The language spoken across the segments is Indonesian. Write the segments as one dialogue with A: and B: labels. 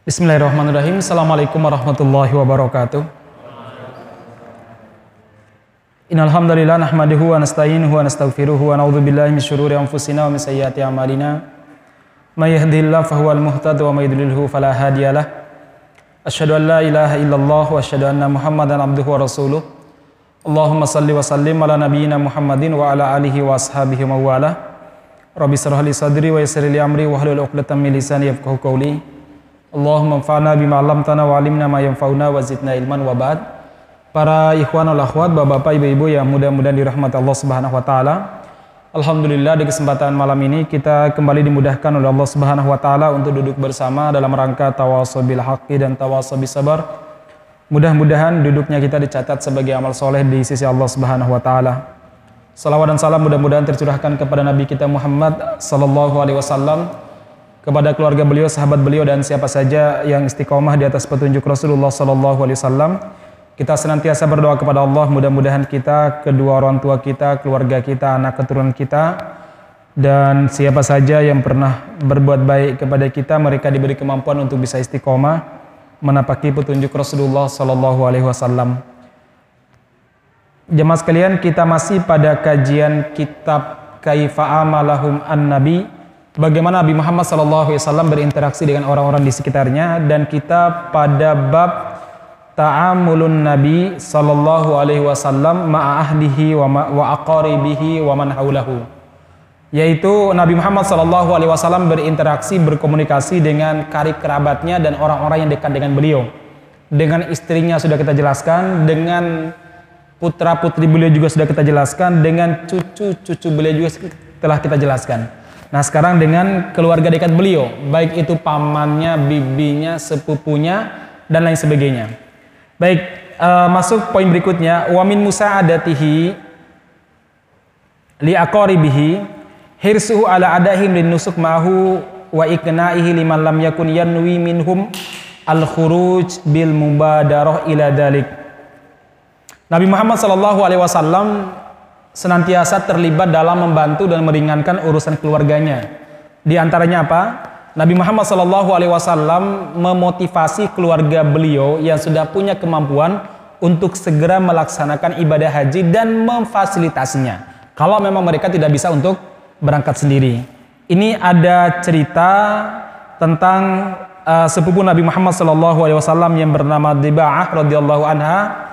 A: Bismillahirrahmanirrahim. Assalamualaikum warahmatullahi wabarakatuh. Innal hamdalillah nahmaduhu wa nasta'inuhu wa nastaghfiruhu wa na'udzu billahi min syururi anfusina wa min sayyiati a'malina. May yahdihillahu fahuwal muhtad wa may yudlilhu fala hadiyalah. Asyhadu an la ilaha illallah wa asyhadu anna Muhammadan abduhu wa rasuluh. Allahumma salli wa sallim ala nabiyyina Muhammadin wa ala alihi wa ashabihi wa wala. Rabbi shrah li sadri wa yassir li amri wa hlul Allahumma anfa'na bima 'allamtana wa 'allimna ma yanfa'una wa zidna ilman wa ba'd. Para ikhwan wal akhwat, bapak-bapak, ibu-ibu yang mudah-mudahan dirahmati Allah Subhanahu wa taala. Alhamdulillah di kesempatan malam ini kita kembali dimudahkan oleh Allah Subhanahu wa taala untuk duduk bersama dalam rangka tawasobil haqqi dan tawasobil sabar. Mudah-mudahan duduknya kita dicatat sebagai amal soleh di sisi Allah Subhanahu wa taala. Salawat dan salam mudah-mudahan tercurahkan kepada Nabi kita Muhammad sallallahu alaihi wasallam kepada keluarga beliau, sahabat beliau dan siapa saja yang istiqomah di atas petunjuk Rasulullah sallallahu alaihi wasallam. Kita senantiasa berdoa kepada Allah mudah-mudahan kita, kedua orang tua kita, keluarga kita, anak keturunan kita dan siapa saja yang pernah berbuat baik kepada kita mereka diberi kemampuan untuk bisa istiqomah menapaki petunjuk Rasulullah sallallahu alaihi wasallam. Jemaah sekalian, kita masih pada kajian kitab Kaifa Amalahum An-Nabi bagaimana Nabi Muhammad wasallam berinteraksi dengan orang-orang di sekitarnya dan kita pada bab ta'amulun Nabi sallallahu alaihi wasallam ma'a ahlihi wa, ma, wa aqaribihi wa man haulahu. Yaitu Nabi Muhammad sallallahu alaihi wasallam berinteraksi berkomunikasi dengan karib kerabatnya dan orang-orang yang dekat dengan beliau. Dengan istrinya sudah kita jelaskan, dengan putra-putri beliau juga sudah kita jelaskan, dengan cucu-cucu beliau juga telah kita jelaskan. Nah, sekarang dengan keluarga dekat beliau, baik itu pamannya, bibinya, sepupunya dan lain sebagainya. Baik, uh, masuk poin berikutnya. Wa min musa'adatihi li aqaribihi hirsuhu ala adahim lin nusuk ma'hu wa ikna'ihi liman lam yakun yanwi minhum al khuruj bil mubadarah ila dalik. Nabi Muhammad sallallahu alaihi wasallam senantiasa terlibat dalam membantu dan meringankan urusan keluarganya. Di antaranya apa? Nabi Muhammad Wasallam memotivasi keluarga beliau yang sudah punya kemampuan untuk segera melaksanakan ibadah haji dan memfasilitasinya. Kalau memang mereka tidak bisa untuk berangkat sendiri. Ini ada cerita tentang uh, sepupu Nabi Muhammad Wasallam yang bernama Diba'ah radhiyallahu anha.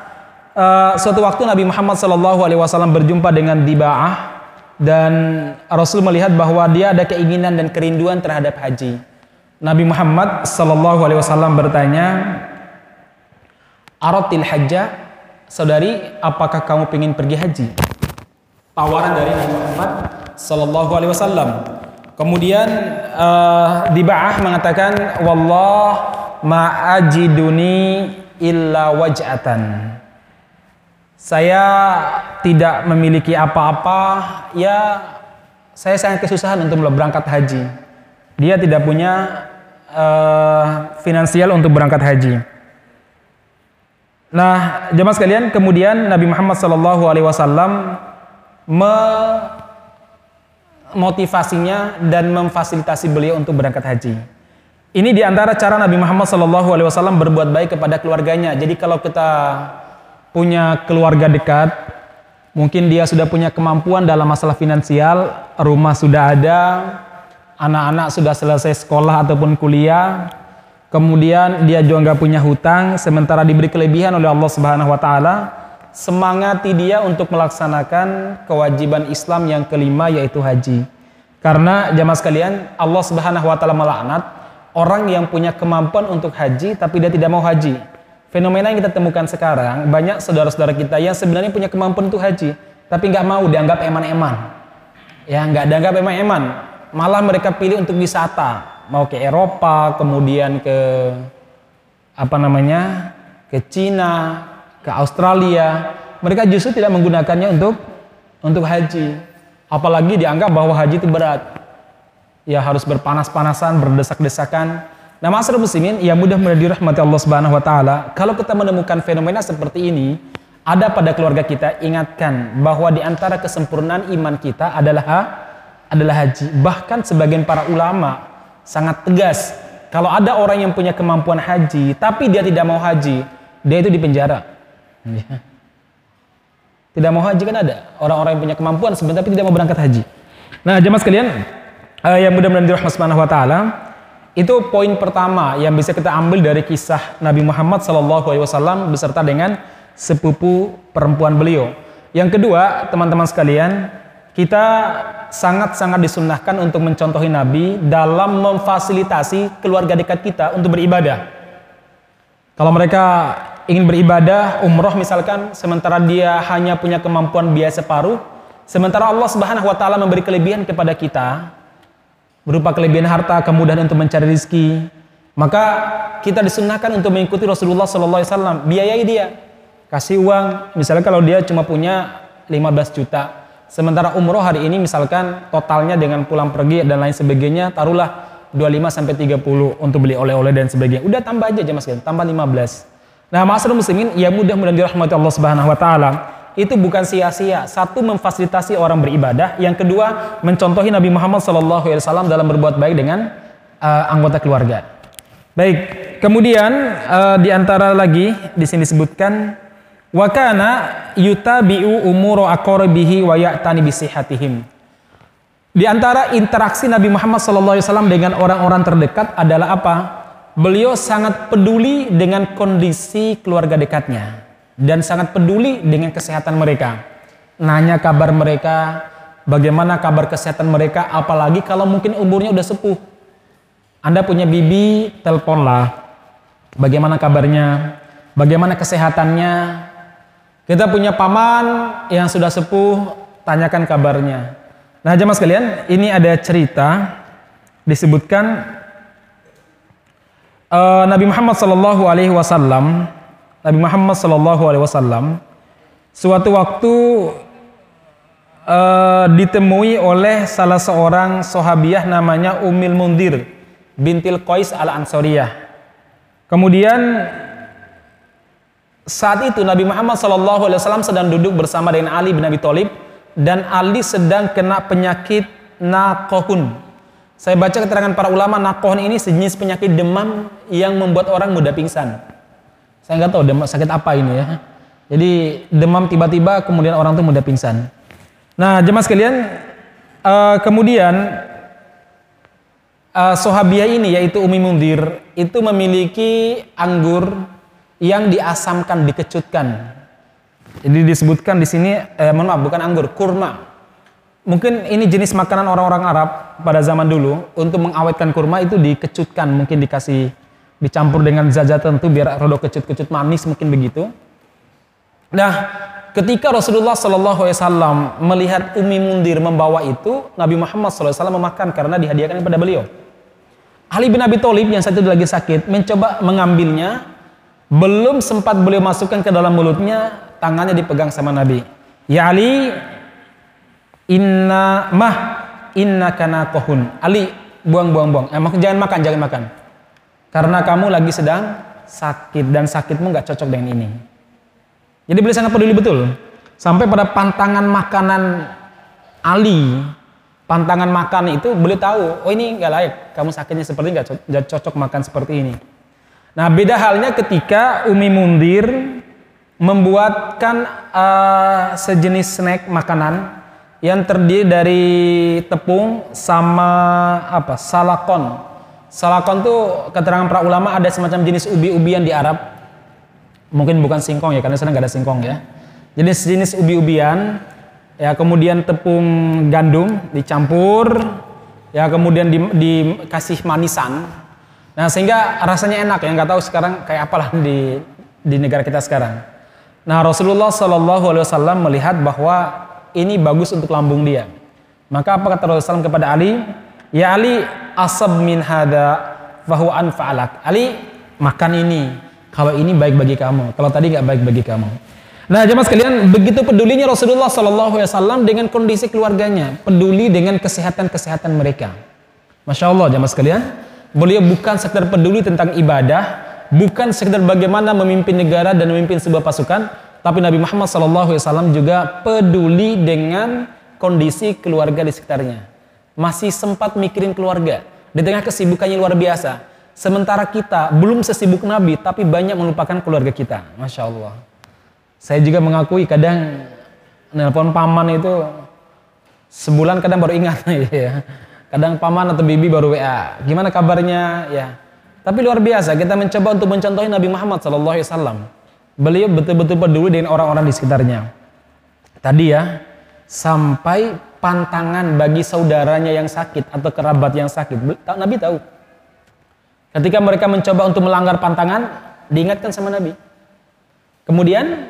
A: Uh, suatu waktu Nabi Muhammad Shallallahu Alaihi Wasallam berjumpa dengan Diba'ah dan Rasul melihat bahwa dia ada keinginan dan kerinduan terhadap haji. Nabi Muhammad sallallahu alaihi wasallam bertanya, "Aratil hajja?" Saudari, apakah kamu ingin pergi haji? Tawaran dari Nabi Muhammad sallallahu alaihi wasallam. Kemudian uh, Diba'ah mengatakan, "Wallah ma'ajiduni illa waj'atan." Saya tidak memiliki apa-apa, ya saya sangat kesusahan untuk berangkat haji. Dia tidak punya uh, finansial untuk berangkat haji. Nah, jemaah sekalian, kemudian Nabi Muhammad Shallallahu Alaihi Wasallam memotivasinya dan memfasilitasi beliau untuk berangkat haji. Ini di antara cara Nabi Muhammad Shallallahu Alaihi Wasallam berbuat baik kepada keluarganya. Jadi kalau kita punya keluarga dekat, mungkin dia sudah punya kemampuan dalam masalah finansial, rumah sudah ada, anak-anak sudah selesai sekolah ataupun kuliah, kemudian dia juga nggak punya hutang, sementara diberi kelebihan oleh Allah Subhanahu Wa Taala, semangati dia untuk melaksanakan kewajiban Islam yang kelima yaitu haji. Karena jamaah sekalian, Allah Subhanahu Wa Taala melaknat orang yang punya kemampuan untuk haji tapi dia tidak mau haji fenomena yang kita temukan sekarang banyak saudara-saudara kita yang sebenarnya punya kemampuan untuk haji tapi nggak mau dianggap eman-eman. Ya nggak dianggap eman-eman. Malah mereka pilih untuk wisata. Mau ke Eropa kemudian ke apa namanya ke Cina ke Australia. Mereka justru tidak menggunakannya untuk untuk haji. Apalagi dianggap bahwa haji itu berat. Ya harus berpanas-panasan berdesak-desakan Nah, masyarakat muslimin yang mudah mudah dirahmati Allah Subhanahu wa taala, kalau kita menemukan fenomena seperti ini ada pada keluarga kita, ingatkan bahwa di antara kesempurnaan iman kita adalah adalah haji. Bahkan sebagian para ulama sangat tegas kalau ada orang yang punya kemampuan haji, tapi dia tidak mau haji, dia itu dipenjara. Ya. Tidak mau haji kan ada orang-orang yang punya kemampuan sebenarnya tapi tidak mau berangkat haji. Nah, jemaah sekalian, uh, yang mudah-mudahan dirahmati Subhanahu wa taala, itu poin pertama yang bisa kita ambil dari kisah Nabi Muhammad SAW beserta dengan sepupu perempuan beliau. Yang kedua, teman-teman sekalian, kita sangat-sangat disunahkan untuk mencontohi Nabi dalam memfasilitasi keluarga dekat kita untuk beribadah. Kalau mereka ingin beribadah, umroh misalkan, sementara dia hanya punya kemampuan biasa paruh, sementara Allah Subhanahu wa taala memberi kelebihan kepada kita berupa kelebihan harta, kemudahan untuk mencari rezeki, maka kita disunahkan untuk mengikuti Rasulullah sallallahu alaihi wasallam, biayai dia. Kasih uang, misalnya kalau dia cuma punya 15 juta, sementara umroh hari ini misalkan totalnya dengan pulang pergi dan lain sebagainya taruhlah 25 sampai 30 untuk beli oleh-oleh dan sebagainya. Udah tambah aja mas tambah 15. Nah, masyarakat muslimin, ya mudah-mudahan dirahmati Allah Subhanahu wa taala. Itu bukan sia-sia. Satu memfasilitasi orang beribadah, yang kedua mencontohi Nabi Muhammad SAW dalam berbuat baik dengan uh, anggota keluarga. Baik, kemudian uh, di antara lagi di sini disebutkan wakana yutabi'u umuro aqrabihi wa ya'tani bisihatihim. Di antara interaksi Nabi Muhammad SAW dengan orang-orang terdekat adalah apa? beliau sangat peduli dengan kondisi keluarga dekatnya dan sangat peduli dengan kesehatan mereka. Nanya kabar mereka, bagaimana kabar kesehatan mereka, apalagi kalau mungkin umurnya udah sepuh. Anda punya bibi, teleponlah. Bagaimana kabarnya? Bagaimana kesehatannya? Kita punya paman yang sudah sepuh, tanyakan kabarnya. Nah, jemaah sekalian, ini ada cerita disebutkan uh, Nabi Muhammad Sallallahu Alaihi Wasallam, Nabi Muhammad Sallallahu Alaihi Wasallam, suatu waktu uh, ditemui oleh salah seorang sahabiah namanya Umil Mundir bintil Qais al Ansoriyah. Kemudian saat itu Nabi Muhammad Sallallahu Alaihi Wasallam sedang duduk bersama dengan Ali bin Abi Thalib dan Ali sedang kena penyakit nakohun saya baca keterangan para ulama nakoh ini sejenis penyakit demam yang membuat orang mudah pingsan. Saya nggak tahu demam sakit apa ini ya. Jadi demam tiba-tiba kemudian orang tuh mudah pingsan. Nah jemaah sekalian, uh, kemudian uh, Sohabia ini yaitu Umi Mundir itu memiliki anggur yang diasamkan, dikecutkan. Jadi disebutkan di sini, eh, mohon maaf bukan anggur, kurma mungkin ini jenis makanan orang-orang Arab pada zaman dulu untuk mengawetkan kurma itu dikecutkan mungkin dikasih dicampur dengan zat-zat tertentu biar rodo kecut-kecut manis mungkin begitu. Nah, ketika Rasulullah Shallallahu Alaihi Wasallam melihat Umi Mundir membawa itu, Nabi Muhammad SAW memakan karena dihadiahkan kepada beliau. Ali bin Abi Thalib yang satu lagi sakit mencoba mengambilnya, belum sempat beliau masukkan ke dalam mulutnya, tangannya dipegang sama Nabi. Ya Ali, Inna mah inna kana kohun. Ali buang buang buang. Eh, jangan makan jangan makan. Karena kamu lagi sedang sakit dan sakitmu nggak cocok dengan ini. Jadi beliau sangat peduli betul. Sampai pada pantangan makanan Ali, pantangan makan itu beliau tahu, oh ini nggak layak. Kamu sakitnya seperti nggak cocok makan seperti ini. Nah beda halnya ketika Umi Mundir membuatkan uh, sejenis snack makanan yang terdiri dari tepung sama apa salakon. Salakon tuh keterangan para ulama ada semacam jenis ubi-ubian di Arab. Mungkin bukan singkong ya karena sana nggak ada singkong ya. Jenis jenis ubi-ubian ya kemudian tepung gandum dicampur ya kemudian di, dikasih manisan. Nah sehingga rasanya enak ya nggak tahu sekarang kayak apalah di di negara kita sekarang. Nah Rasulullah Shallallahu Alaihi Wasallam melihat bahwa ini bagus untuk lambung dia. Maka apa kata Rasulullah SAW kepada Ali? Ya Ali, asab min hada fahu anfa'alak. Ali, makan ini. Kalau ini baik bagi kamu. Kalau tadi nggak baik bagi kamu. Nah, jemaah sekalian, begitu pedulinya Rasulullah SAW dengan kondisi keluarganya, peduli dengan kesehatan-kesehatan mereka. Masya Allah, jemaah sekalian, beliau bukan sekedar peduli tentang ibadah, bukan sekedar bagaimana memimpin negara dan memimpin sebuah pasukan, tapi Nabi Muhammad SAW juga peduli dengan kondisi keluarga di sekitarnya. Masih sempat mikirin keluarga. Di tengah kesibukannya luar biasa. Sementara kita belum sesibuk Nabi, tapi banyak melupakan keluarga kita. Masya Allah. Saya juga mengakui kadang nelpon paman itu sebulan kadang baru ingat ya. Kadang paman atau bibi baru WA. Gimana kabarnya ya. Tapi luar biasa kita mencoba untuk mencontohi Nabi Muhammad SAW. Beliau betul-betul peduli dengan orang-orang di sekitarnya. Tadi ya, sampai pantangan bagi saudaranya yang sakit atau kerabat yang sakit. Nabi tahu. Ketika mereka mencoba untuk melanggar pantangan, diingatkan sama Nabi. Kemudian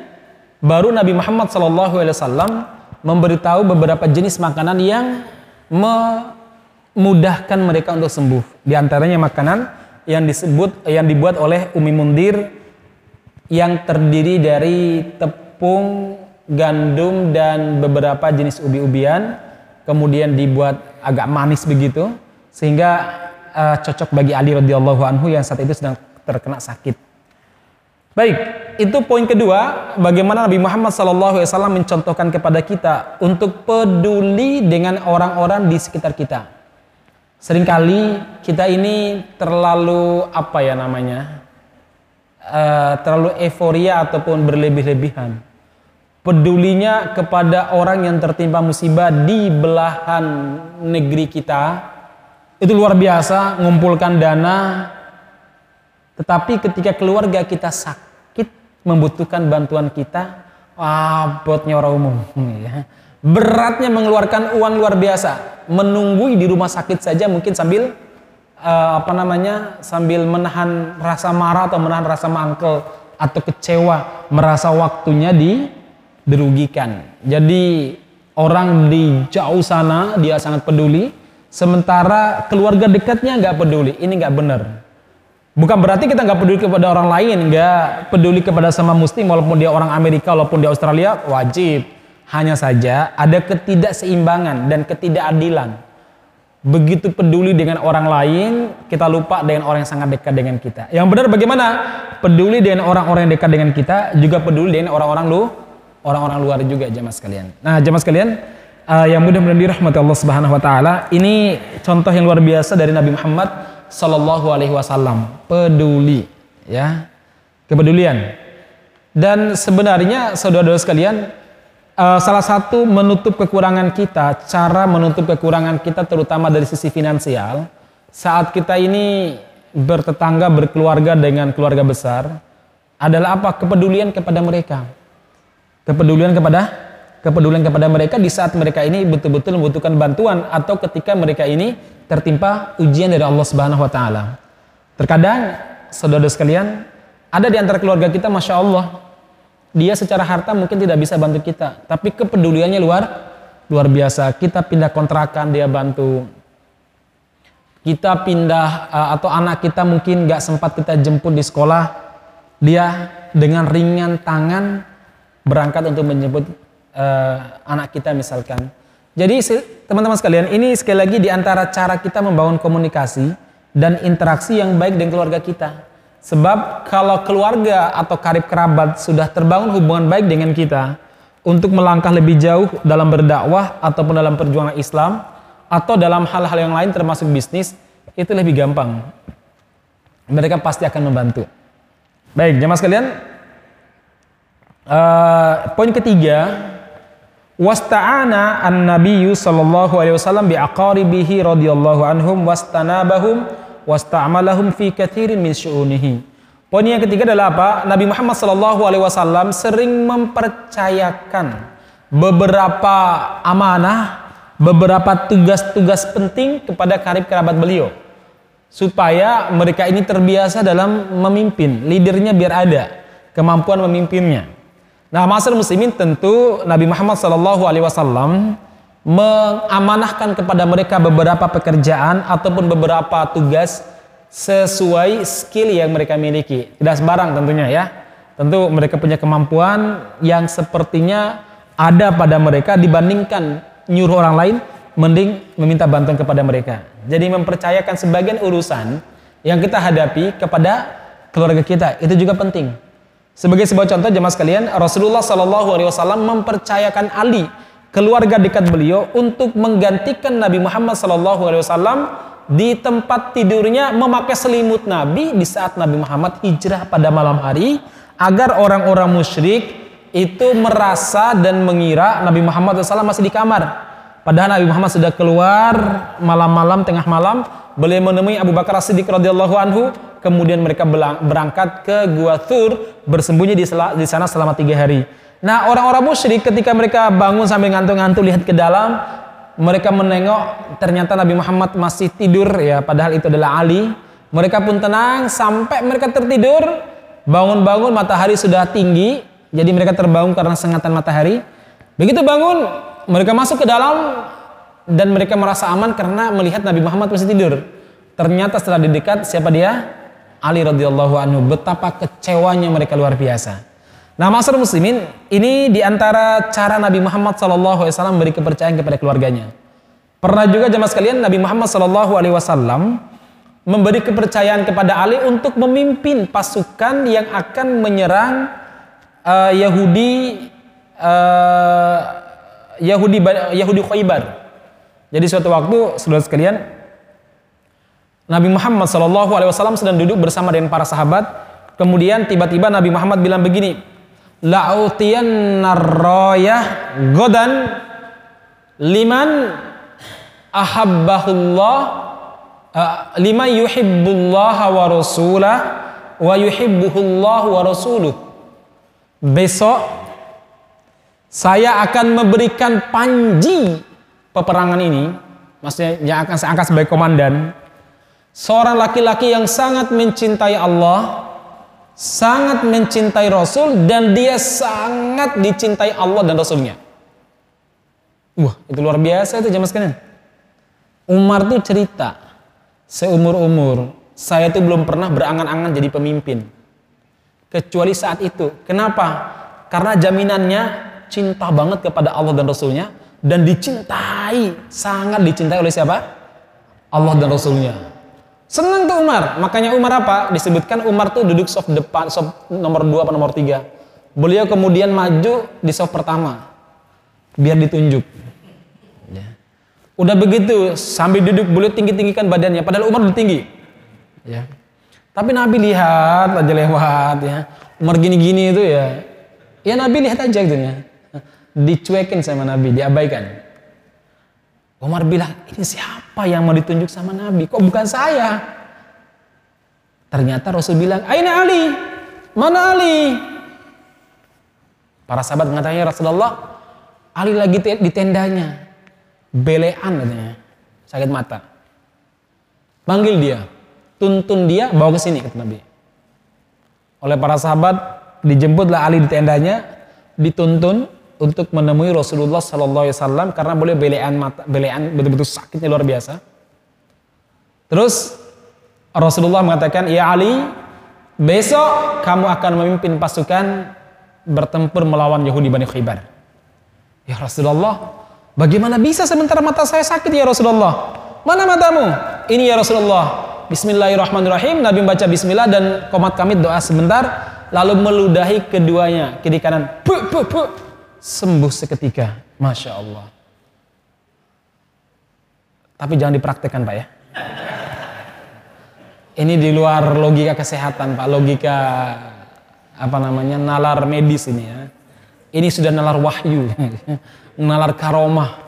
A: baru Nabi Muhammad SAW memberitahu beberapa jenis makanan yang memudahkan mereka untuk sembuh. Di antaranya makanan yang disebut yang dibuat oleh Umi Mundir yang terdiri dari tepung, gandum dan beberapa jenis ubi-ubian, kemudian dibuat agak manis begitu sehingga uh, cocok bagi Ali radhiyallahu anhu yang saat itu sedang terkena sakit. Baik, itu poin kedua, bagaimana Nabi Muhammad SAW mencontohkan kepada kita untuk peduli dengan orang-orang di sekitar kita. Seringkali kita ini terlalu apa ya namanya, uh, terlalu euforia ataupun berlebih-lebihan. Pedulinya kepada orang yang tertimpa musibah di belahan negeri kita, itu luar biasa ngumpulkan dana. Tetapi ketika keluarga kita sakit membutuhkan bantuan kita abotnya orang umum ya. beratnya mengeluarkan uang luar biasa. Menunggu di rumah sakit saja mungkin sambil uh, apa namanya sambil menahan rasa marah atau menahan rasa mangkel atau kecewa merasa waktunya di dirugikan jadi orang di jauh sana dia sangat peduli Sementara keluarga dekatnya nggak peduli, ini nggak benar. Bukan berarti kita nggak peduli kepada orang lain, nggak peduli kepada sama muslim walaupun dia orang Amerika, walaupun dia Australia, wajib. Hanya saja ada ketidakseimbangan dan ketidakadilan. Begitu peduli dengan orang lain, kita lupa dengan orang yang sangat dekat dengan kita. Yang benar bagaimana? Peduli dengan orang-orang yang dekat dengan kita, juga peduli dengan orang-orang lu, orang-orang luar juga jemaah sekalian. Nah, jemaah sekalian, uh, yang mudah-mudahan dirahmati Allah Subhanahu wa taala. Ini contoh yang luar biasa dari Nabi Muhammad sallallahu alaihi wasallam. Peduli, ya. Kepedulian. Dan sebenarnya saudara-saudara sekalian, uh, salah satu menutup kekurangan kita, cara menutup kekurangan kita terutama dari sisi finansial, saat kita ini bertetangga, berkeluarga dengan keluarga besar, adalah apa? Kepedulian kepada mereka. Kepedulian kepada kepedulian kepada mereka di saat mereka ini betul-betul membutuhkan bantuan atau ketika mereka ini tertimpa ujian dari Allah Subhanahu wa taala. Terkadang saudara sekalian, ada di antara keluarga kita Masya Allah, dia secara harta mungkin tidak bisa bantu kita, tapi kepeduliannya luar luar biasa. Kita pindah kontrakan dia bantu. Kita pindah uh, atau anak kita mungkin nggak sempat kita jemput di sekolah, dia dengan ringan tangan berangkat untuk menjemput uh, anak kita misalkan. Jadi teman-teman sekalian, ini sekali lagi di antara cara kita membangun komunikasi dan interaksi yang baik dengan keluarga kita. Sebab kalau keluarga atau karib kerabat sudah terbangun hubungan baik dengan kita untuk melangkah lebih jauh dalam berdakwah ataupun dalam perjuangan Islam atau dalam hal-hal yang lain termasuk bisnis, itu lebih gampang. Mereka pasti akan membantu. Baik, jemaah sekalian, uh, poin ketiga Wasta'ana an-nabiyyu sallallahu alaihi wasallam bi aqaribihi radhiyallahu anhum wastanabahum wasta'malahum fi katsirin min syu'unihi. Poin yang ketiga adalah apa? Nabi Muhammad sallallahu alaihi wasallam sering mempercayakan beberapa amanah, beberapa tugas-tugas penting kepada karib kerabat beliau supaya mereka ini terbiasa dalam memimpin, leadernya biar ada, kemampuan memimpinnya. Nah, masyarakat muslimin tentu Nabi Muhammad Shallallahu Alaihi Wasallam mengamanahkan kepada mereka beberapa pekerjaan ataupun beberapa tugas sesuai skill yang mereka miliki. Tidak sembarang tentunya ya. Tentu mereka punya kemampuan yang sepertinya ada pada mereka dibandingkan nyuruh orang lain mending meminta bantuan kepada mereka. Jadi mempercayakan sebagian urusan yang kita hadapi kepada keluarga kita itu juga penting. Sebagai sebuah contoh jemaah sekalian, Rasulullah Shallallahu Alaihi Wasallam mempercayakan Ali, keluarga dekat beliau, untuk menggantikan Nabi Muhammad Shallallahu Alaihi Wasallam di tempat tidurnya memakai selimut Nabi di saat Nabi Muhammad hijrah pada malam hari agar orang-orang musyrik itu merasa dan mengira Nabi Muhammad SAW masih di kamar. Padahal Nabi Muhammad sudah keluar malam-malam tengah malam, beliau menemui Abu Bakar As-Siddiq radhiyallahu anhu, kemudian mereka berangkat ke Gua Thur, bersembunyi di, sana selama tiga hari. Nah orang-orang musyrik ketika mereka bangun sambil ngantuk-ngantuk lihat ke dalam, mereka menengok ternyata Nabi Muhammad masih tidur ya, padahal itu adalah Ali. Mereka pun tenang sampai mereka tertidur, bangun-bangun matahari sudah tinggi, jadi mereka terbangun karena sengatan matahari. Begitu bangun, mereka masuk ke dalam dan mereka merasa aman karena melihat Nabi Muhammad masih tidur. Ternyata setelah didekat siapa dia? Ali radhiyallahu anhu. Betapa kecewanya mereka luar biasa. Nah, masyarakat muslimin, ini di antara cara Nabi Muhammad SAW beri kepercayaan kepada keluarganya. Pernah juga jemaah sekalian Nabi Muhammad SAW memberi kepercayaan kepada Ali untuk memimpin pasukan yang akan menyerang uh, Yahudi uh, Yahudi Yahudi Khaybar. Jadi suatu waktu saudara sekalian Nabi Muhammad Shallallahu Alaihi Wasallam sedang duduk bersama dengan para sahabat. Kemudian tiba-tiba Nabi Muhammad bilang begini, Lautian narroyah godan liman ahabbahullah uh, liman yuhibbullah wa rasulah wa yuhibbuhullah wa rasuluh. Besok saya akan memberikan panji peperangan ini, maksudnya yang akan saya angkat sebagai komandan, seorang laki-laki yang sangat mencintai Allah, sangat mencintai Rasul, dan dia sangat dicintai Allah dan Rasulnya. Wah, itu luar biasa itu jamaah sekalian. Umar tuh cerita, seumur-umur, saya tuh belum pernah berangan-angan jadi pemimpin. Kecuali saat itu. Kenapa? Karena jaminannya cinta banget kepada Allah dan Rasulnya dan dicintai, sangat dicintai oleh siapa? Allah dan Rasulnya. Senang tuh Umar, makanya Umar apa? Disebutkan Umar tuh duduk soft depan, soft nomor 2 atau nomor 3. Beliau kemudian maju di soft pertama, biar ditunjuk. Ya. Udah begitu, sambil duduk beliau tinggi-tinggikan badannya, padahal Umar udah tinggi. Ya. Tapi Nabi lihat aja lewat ya. Umar gini-gini itu ya. Ya Nabi lihat aja gitu ya dicuekin sama Nabi, diabaikan. Umar bilang, ini siapa yang mau ditunjuk sama Nabi? Kok bukan saya? Ternyata Rasul bilang, Aina Ali? Mana Ali? Para sahabat mengatakan, ya Rasulullah, Ali lagi di tendanya. Belean katanya. Sakit mata. Panggil dia. Tuntun dia, bawa ke sini, kata Nabi. Oleh para sahabat, dijemputlah Ali di tendanya, dituntun, untuk menemui Rasulullah Sallallahu Alaihi Wasallam karena boleh belean mata, belean betul-betul sakitnya luar biasa. Terus Rasulullah mengatakan, ya Ali, besok kamu akan memimpin pasukan bertempur melawan Yahudi Bani Khaybar. Ya Rasulullah, bagaimana bisa sementara mata saya sakit ya Rasulullah? Mana matamu? Ini ya Rasulullah. Bismillahirrahmanirrahim. Nabi membaca Bismillah dan komat kami doa sebentar, lalu meludahi keduanya kiri kanan. Puh, puh, puh sembuh seketika. Masya Allah. Tapi jangan dipraktekkan Pak ya. Ini di luar logika kesehatan Pak, logika apa namanya nalar medis ini ya. Ini sudah nalar wahyu, nalar karomah.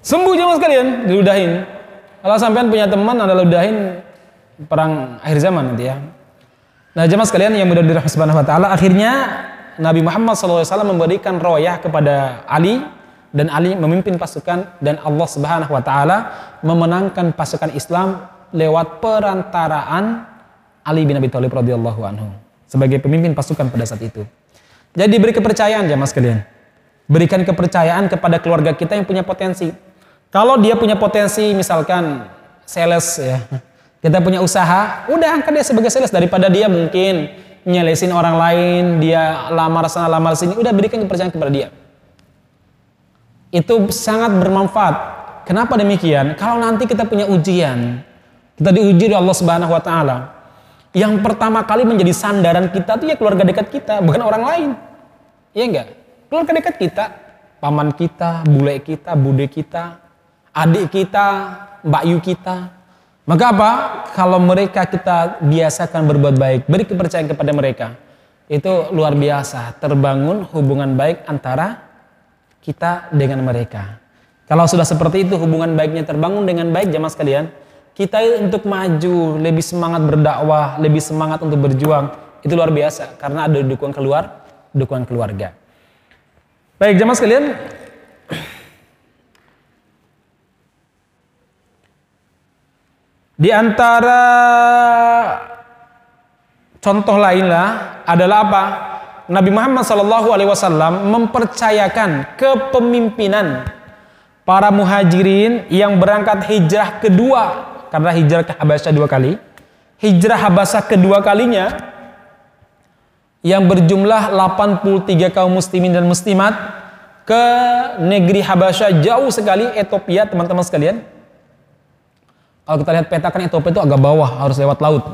A: Sembuh jangan sekalian, diludahin. Kalau sampean punya teman ada ludahin perang akhir zaman nanti ya. Nah jemaah sekalian yang mudah dirahmati subhanahu wa ta'ala akhirnya Nabi Muhammad SAW memberikan royah kepada Ali dan Ali memimpin pasukan dan Allah Subhanahu wa taala memenangkan pasukan Islam lewat perantaraan Ali bin Abi Thalib radhiyallahu anhu sebagai pemimpin pasukan pada saat itu. Jadi beri kepercayaan ya Mas kalian. Berikan kepercayaan kepada keluarga kita yang punya potensi. Kalau dia punya potensi misalkan sales ya. Kita punya usaha, udah angkat dia sebagai sales daripada dia mungkin nyelesin orang lain, dia lamar sana lamar sini, udah berikan kepercayaan kepada dia. Itu sangat bermanfaat. Kenapa demikian? Kalau nanti kita punya ujian, kita diuji oleh Allah Subhanahu wa taala. Yang pertama kali menjadi sandaran kita itu ya keluarga dekat kita, bukan orang lain. Iya enggak? Keluarga dekat kita, paman kita, bule kita, bude kita, adik kita, mbak yu kita. Maka apa? Kalau mereka kita biasakan berbuat baik, beri kepercayaan kepada mereka. Itu luar biasa, terbangun hubungan baik antara kita dengan mereka. Kalau sudah seperti itu hubungan baiknya terbangun dengan baik jamaah sekalian, kita untuk maju, lebih semangat berdakwah, lebih semangat untuk berjuang, itu luar biasa karena ada dukungan keluar, dukungan keluarga. Baik jamaah sekalian, Di antara contoh lainlah adalah apa? Nabi Muhammad SAW mempercayakan kepemimpinan para muhajirin yang berangkat hijrah kedua karena hijrah ke Habasyah dua kali. Hijrah Habasyah kedua kalinya yang berjumlah 83 kaum muslimin dan muslimat ke negeri Habasyah jauh sekali Ethiopia teman-teman sekalian kalau kita lihat peta kan Ethiopia itu agak bawah, harus lewat laut.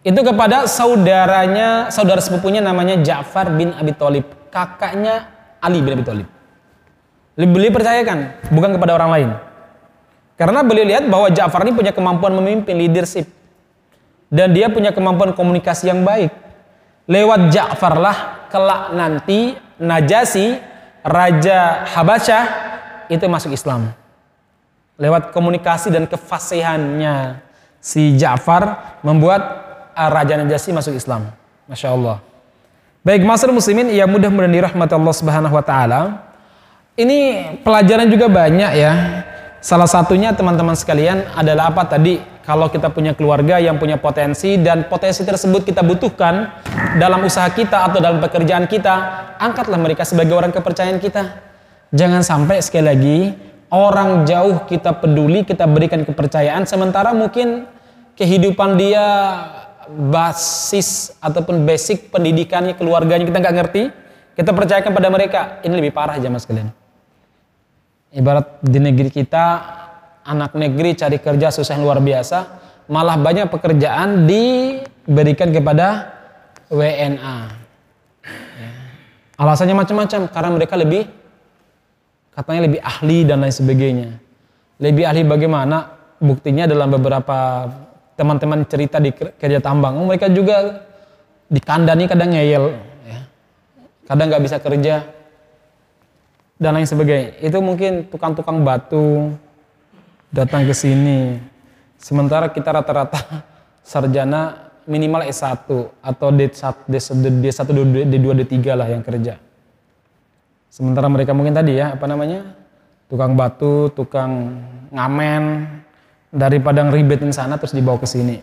A: Itu kepada saudaranya, saudara sepupunya namanya Ja'far bin Abi Thalib, kakaknya Ali bin Abi Thalib. Beliau percayakan, bukan kepada orang lain. Karena beliau lihat bahwa Ja'far ini punya kemampuan memimpin leadership. Dan dia punya kemampuan komunikasi yang baik. Lewat Ja'far lah kelak nanti Najasi, Raja Habasyah itu masuk Islam lewat komunikasi dan kefasihannya si Ja'far membuat uh, Raja Najasyi masuk Islam. Masya Allah. Baik, masyarakat muslimin yang mudah mudahan dirahmati Allah Subhanahu wa taala. Ini pelajaran juga banyak ya. Salah satunya teman-teman sekalian adalah apa tadi? Kalau kita punya keluarga yang punya potensi dan potensi tersebut kita butuhkan dalam usaha kita atau dalam pekerjaan kita, angkatlah mereka sebagai orang kepercayaan kita. Jangan sampai sekali lagi orang jauh kita peduli, kita berikan kepercayaan, sementara mungkin kehidupan dia basis ataupun basic pendidikannya, keluarganya kita nggak ngerti, kita percayakan pada mereka, ini lebih parah aja mas kalian. Ibarat di negeri kita, anak negeri cari kerja susah luar biasa, malah banyak pekerjaan diberikan kepada WNA. Ya. Alasannya macam-macam, karena mereka lebih katanya lebih ahli dan lain sebagainya. Lebih ahli bagaimana? Buktinya dalam beberapa teman-teman cerita di kerja tambang, mereka juga dikandani kadang ngeyel, ya. kadang nggak bisa kerja dan lain sebagainya. Itu mungkin tukang-tukang batu datang ke sini. Sementara kita rata-rata sarjana minimal S1 atau D1, D1, D2, D3 lah yang kerja. Sementara mereka mungkin tadi ya, apa namanya? Tukang batu, tukang ngamen, daripada ngeribetin sana terus dibawa ke sini.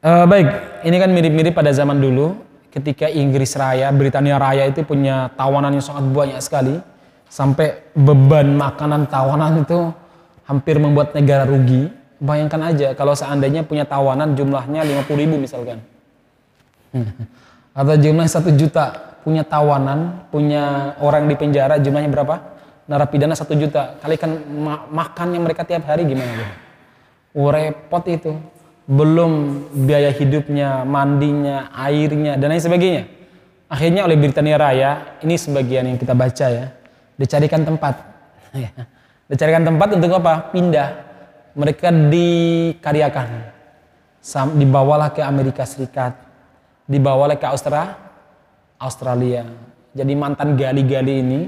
A: Uh, baik, ini kan mirip-mirip pada zaman dulu ketika Inggris Raya, Britania Raya itu punya tawanan yang sangat banyak sekali. Sampai beban makanan tawanan itu hampir membuat negara rugi. Bayangkan aja kalau seandainya punya tawanan jumlahnya 50 ribu misalkan. Atau jumlahnya satu juta punya tawanan, punya orang di penjara jumlahnya berapa? Narapidana satu juta. Kalikan ma makannya mereka tiap hari gimana? Gitu? Oh, repot itu. Belum biaya hidupnya, mandinya, airnya, dan lain sebagainya. Akhirnya oleh Britania Raya, ini sebagian yang kita baca ya, dicarikan tempat. dicarikan tempat untuk apa? Pindah. Mereka dikaryakan. Dibawalah ke Amerika Serikat. Dibawalah ke Australia Australia. Jadi mantan gali-gali ini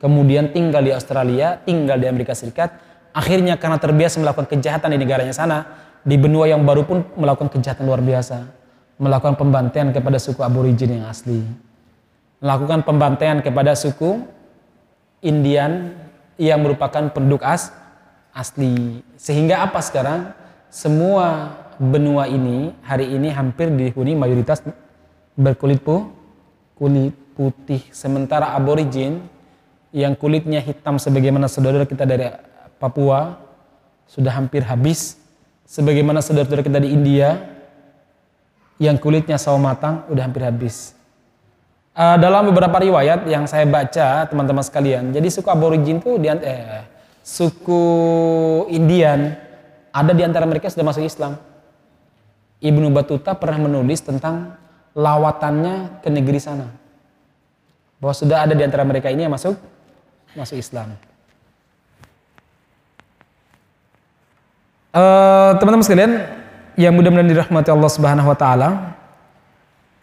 A: kemudian tinggal di Australia, tinggal di Amerika Serikat, akhirnya karena terbiasa melakukan kejahatan di negaranya sana, di benua yang baru pun melakukan kejahatan luar biasa, melakukan pembantaian kepada suku aborigin yang asli, melakukan pembantaian kepada suku Indian yang merupakan penduduk as asli. Sehingga apa sekarang? Semua benua ini hari ini hampir dihuni mayoritas berkulit putih kulit putih sementara aborigin yang kulitnya hitam sebagaimana saudara kita dari Papua sudah hampir habis sebagaimana saudara-saudara kita di India yang kulitnya sawo matang udah hampir habis. Uh, dalam beberapa riwayat yang saya baca teman-teman sekalian jadi suku aborigin itu di eh, suku Indian ada di antara mereka sudah masuk Islam. Ibnu Batuta pernah menulis tentang lawatannya ke negeri sana. Bahwa sudah ada di antara mereka ini yang masuk masuk Islam. Uh, teman-teman sekalian yang mudah-mudahan dirahmati Allah Subhanahu wa taala.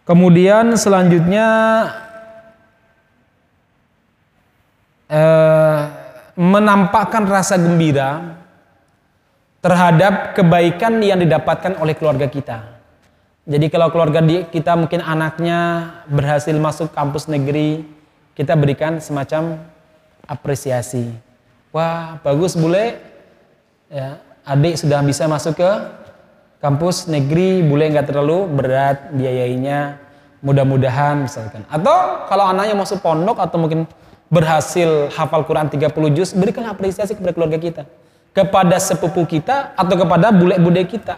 A: Kemudian selanjutnya uh, menampakkan rasa gembira terhadap kebaikan yang didapatkan oleh keluarga kita. Jadi kalau keluarga kita mungkin anaknya berhasil masuk kampus negeri, kita berikan semacam apresiasi. Wah, bagus bule. Ya, adik sudah bisa masuk ke kampus negeri, bule nggak terlalu berat biayainya, mudah-mudahan misalkan. Atau kalau anaknya masuk pondok atau mungkin berhasil hafal Quran 30 juz, berikan apresiasi kepada keluarga kita. Kepada sepupu kita atau kepada bule-bude kita.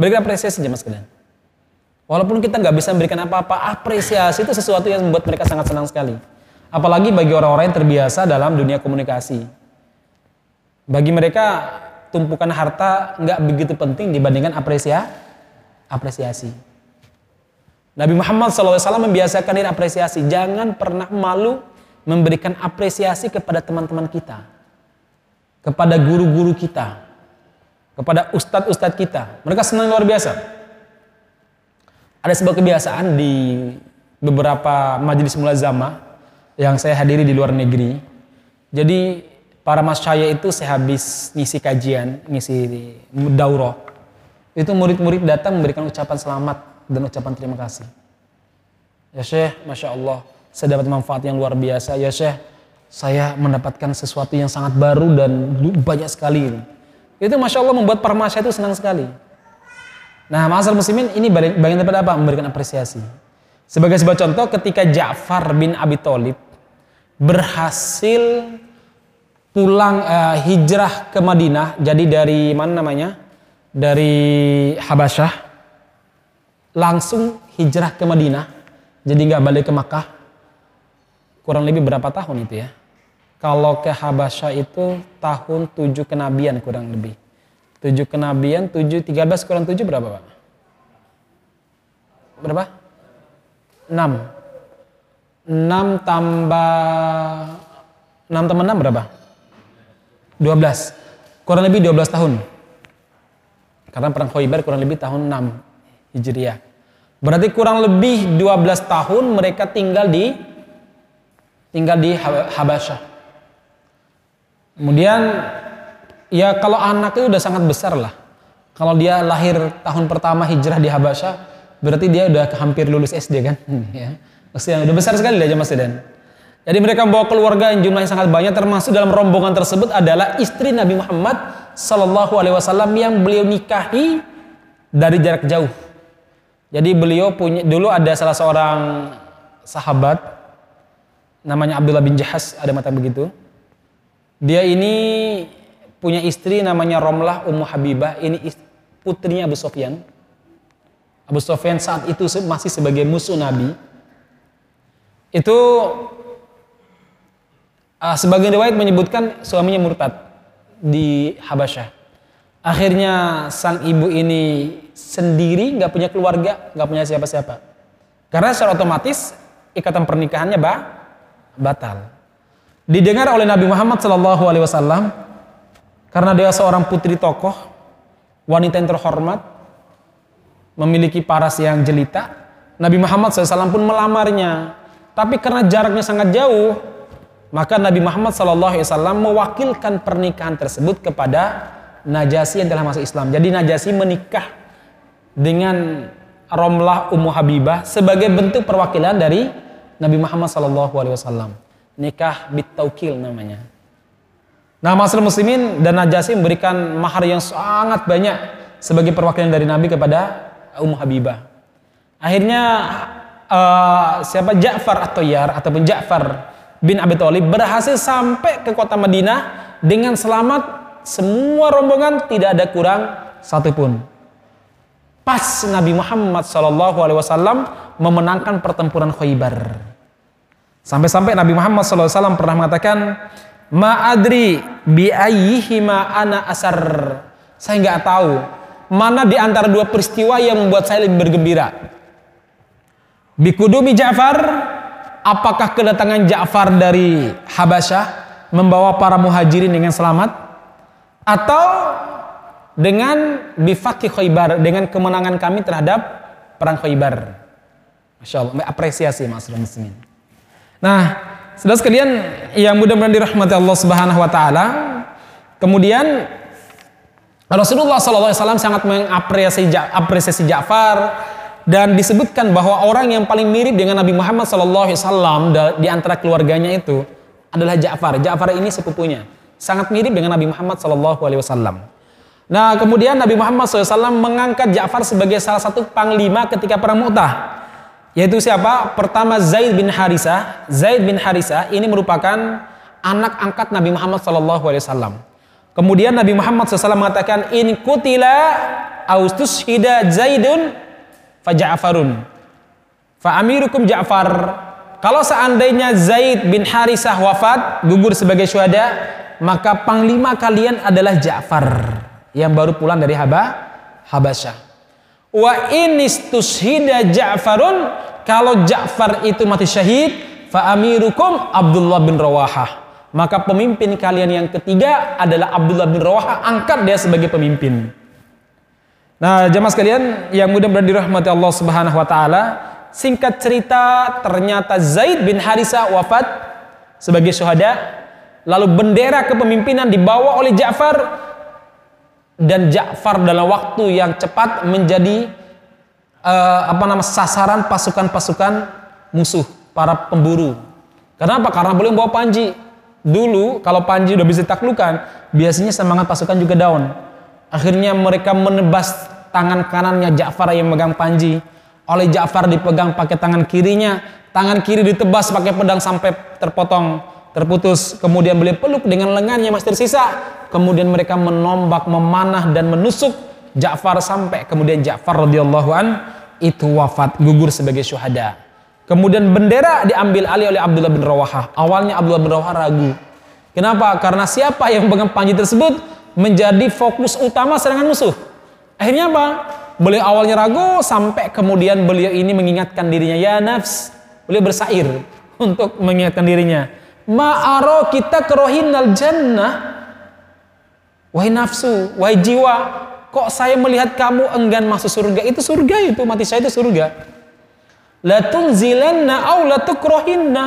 A: Berikan apresiasi aja mas kalian. Walaupun kita nggak bisa memberikan apa-apa, apresiasi itu sesuatu yang membuat mereka sangat senang sekali. Apalagi bagi orang-orang yang terbiasa dalam dunia komunikasi. Bagi mereka tumpukan harta nggak begitu penting dibandingkan apresia, apresiasi. Nabi Muhammad SAW membiasakan diri apresiasi. Jangan pernah malu memberikan apresiasi kepada teman-teman kita. Kepada guru-guru kita. Kepada ustadz-ustadz kita. Mereka senang luar biasa. Ada sebuah kebiasaan di beberapa majelis mulazama yang saya hadiri di luar negeri. Jadi para masyaya itu sehabis ngisi kajian, ngisi daurah, itu murid-murid datang memberikan ucapan selamat dan ucapan terima kasih. Ya Syekh, Masya Allah, saya dapat manfaat yang luar biasa. Ya Syekh, saya mendapatkan sesuatu yang sangat baru dan banyak sekali. Itu Masya Allah membuat para masyaya itu senang sekali. Nah, masalah muslimin ini bagian daripada apa? Memberikan apresiasi. Sebagai sebuah contoh, ketika Ja'far bin Abi Thalib berhasil pulang uh, hijrah ke Madinah jadi dari mana namanya dari Habasyah langsung hijrah ke Madinah jadi nggak balik ke Makkah kurang lebih berapa tahun itu ya kalau ke Habasyah itu tahun 7 kenabian kurang lebih 7 kenabian 7 13 kurang 7 berapa Pak? berapa? 6 6 tambah 6 tambah 6 berapa? 12 kurang lebih 12 tahun karena perang Khaybar kurang lebih tahun 6 Hijriah berarti kurang lebih 12 tahun mereka tinggal di tinggal di Habasyah kemudian ya kalau anak itu udah sangat besar lah. Kalau dia lahir tahun pertama hijrah di Habasyah berarti dia udah hampir lulus SD kan? Ya. Maksudnya udah besar sekali aja Mas Dedan jadi mereka membawa keluarga yang jumlahnya sangat banyak termasuk dalam rombongan tersebut adalah istri Nabi Muhammad Sallallahu Alaihi Wasallam yang beliau nikahi dari jarak jauh. Jadi beliau punya dulu ada salah seorang sahabat namanya Abdullah bin Jahas ada mata begitu. Dia ini punya istri namanya Romlah Ummu Habibah ini putrinya Abu Sofyan. Abu Sofyan saat itu masih sebagai musuh Nabi. Itu Uh, sebagian riwayat menyebutkan suaminya murtad di Habasyah. Akhirnya sang ibu ini sendiri nggak punya keluarga, nggak punya siapa-siapa. Karena secara otomatis ikatan pernikahannya bah, batal. Didengar oleh Nabi Muhammad Shallallahu Alaihi Wasallam karena dia seorang putri tokoh, wanita yang terhormat, memiliki paras yang jelita. Nabi Muhammad SAW pun melamarnya. Tapi karena jaraknya sangat jauh, maka Nabi Muhammad SAW mewakilkan pernikahan tersebut kepada Najasi yang telah masuk Islam. Jadi Najasi menikah dengan Romlah Ummu Habibah sebagai bentuk perwakilan dari Nabi Muhammad SAW. Nikah bitaukil namanya. Nah, masalah muslimin dan Najasi memberikan mahar yang sangat banyak sebagai perwakilan dari Nabi kepada Ummu Habibah. Akhirnya uh, siapa Ja'far atau Yar ataupun Ja'far bin Abi Thalib berhasil sampai ke kota Madinah dengan selamat semua rombongan tidak ada kurang satupun. Pas Nabi Muhammad Shallallahu Alaihi Wasallam memenangkan pertempuran Khaybar. Sampai-sampai Nabi Muhammad SAW pernah mengatakan, Ma'adri bi ma ana asar. Saya nggak tahu mana di antara dua peristiwa yang membuat saya lebih bergembira. Bikudumi Ja'far apakah kedatangan Ja'far dari Habasyah membawa para muhajirin dengan selamat atau dengan bifati Khaybar dengan kemenangan kami terhadap perang Khaybar. Masya Allah, apresiasi mas muslimin. Nah, saudara sekalian yang mudah-mudahan dirahmati Allah Subhanahu Wa Taala, kemudian Rasulullah SAW sangat mengapresiasi apresiasi Ja'far dan disebutkan bahwa orang yang paling mirip dengan Nabi Muhammad SAW di antara keluarganya itu adalah Ja'far. Ja'far ini sepupunya, sangat mirip dengan Nabi Muhammad SAW. Nah, kemudian Nabi Muhammad SAW mengangkat Ja'far sebagai salah satu panglima ketika perang Mu'tah. Yaitu siapa? Pertama Zaid bin Harisa. Zaid bin Harisa ini merupakan anak angkat Nabi Muhammad SAW. Kemudian Nabi Muhammad SAW mengatakan, In kutila austus hida Zaidun faja'farun. Fa'amirukum Ja'far. Kalau seandainya Zaid bin Harisah wafat, gugur sebagai syuhada, maka panglima kalian adalah Ja'far yang baru pulang dari Haba Habasyah. Wa inistushida Ja'farun kalau Ja'far itu mati syahid fa amirukum Abdullah bin Rawahah. Maka pemimpin kalian yang ketiga adalah Abdullah bin Rawahah, angkat dia sebagai pemimpin. Nah, jemaah sekalian yang mudah-mudahan dirahmati Allah Subhanahu wa taala, singkat cerita ternyata Zaid bin Harisa wafat sebagai syuhada. Lalu bendera kepemimpinan dibawa oleh Ja'far dan Ja'far dalam waktu yang cepat menjadi uh, apa nama sasaran pasukan-pasukan musuh para pemburu. Kenapa? Karena boleh bawa panji. Dulu kalau panji udah bisa taklukan, biasanya semangat pasukan juga down. Akhirnya mereka menebas tangan kanannya Ja'far yang megang panji. Oleh Ja'far dipegang pakai tangan kirinya, tangan kiri ditebas pakai pedang sampai terpotong, terputus. Kemudian beliau peluk dengan lengannya masih tersisa kemudian mereka menombak, memanah dan menusuk Ja'far sampai kemudian Ja'far radhiyallahu an itu wafat gugur sebagai syuhada. Kemudian bendera diambil alih oleh Abdullah bin Rawahah. Awalnya Abdullah bin Rawahah ragu. Kenapa? Karena siapa yang pegang panji tersebut menjadi fokus utama serangan musuh. Akhirnya apa? Beliau awalnya ragu sampai kemudian beliau ini mengingatkan dirinya, ya nafs. Beliau bersair untuk mengingatkan dirinya. Ma'aro kita kerohinal jannah Wahai nafsu, wahai jiwa, kok saya melihat kamu enggan masuk surga? Itu surga itu, mati saya itu surga. La tunzilanna au la tukrohinna.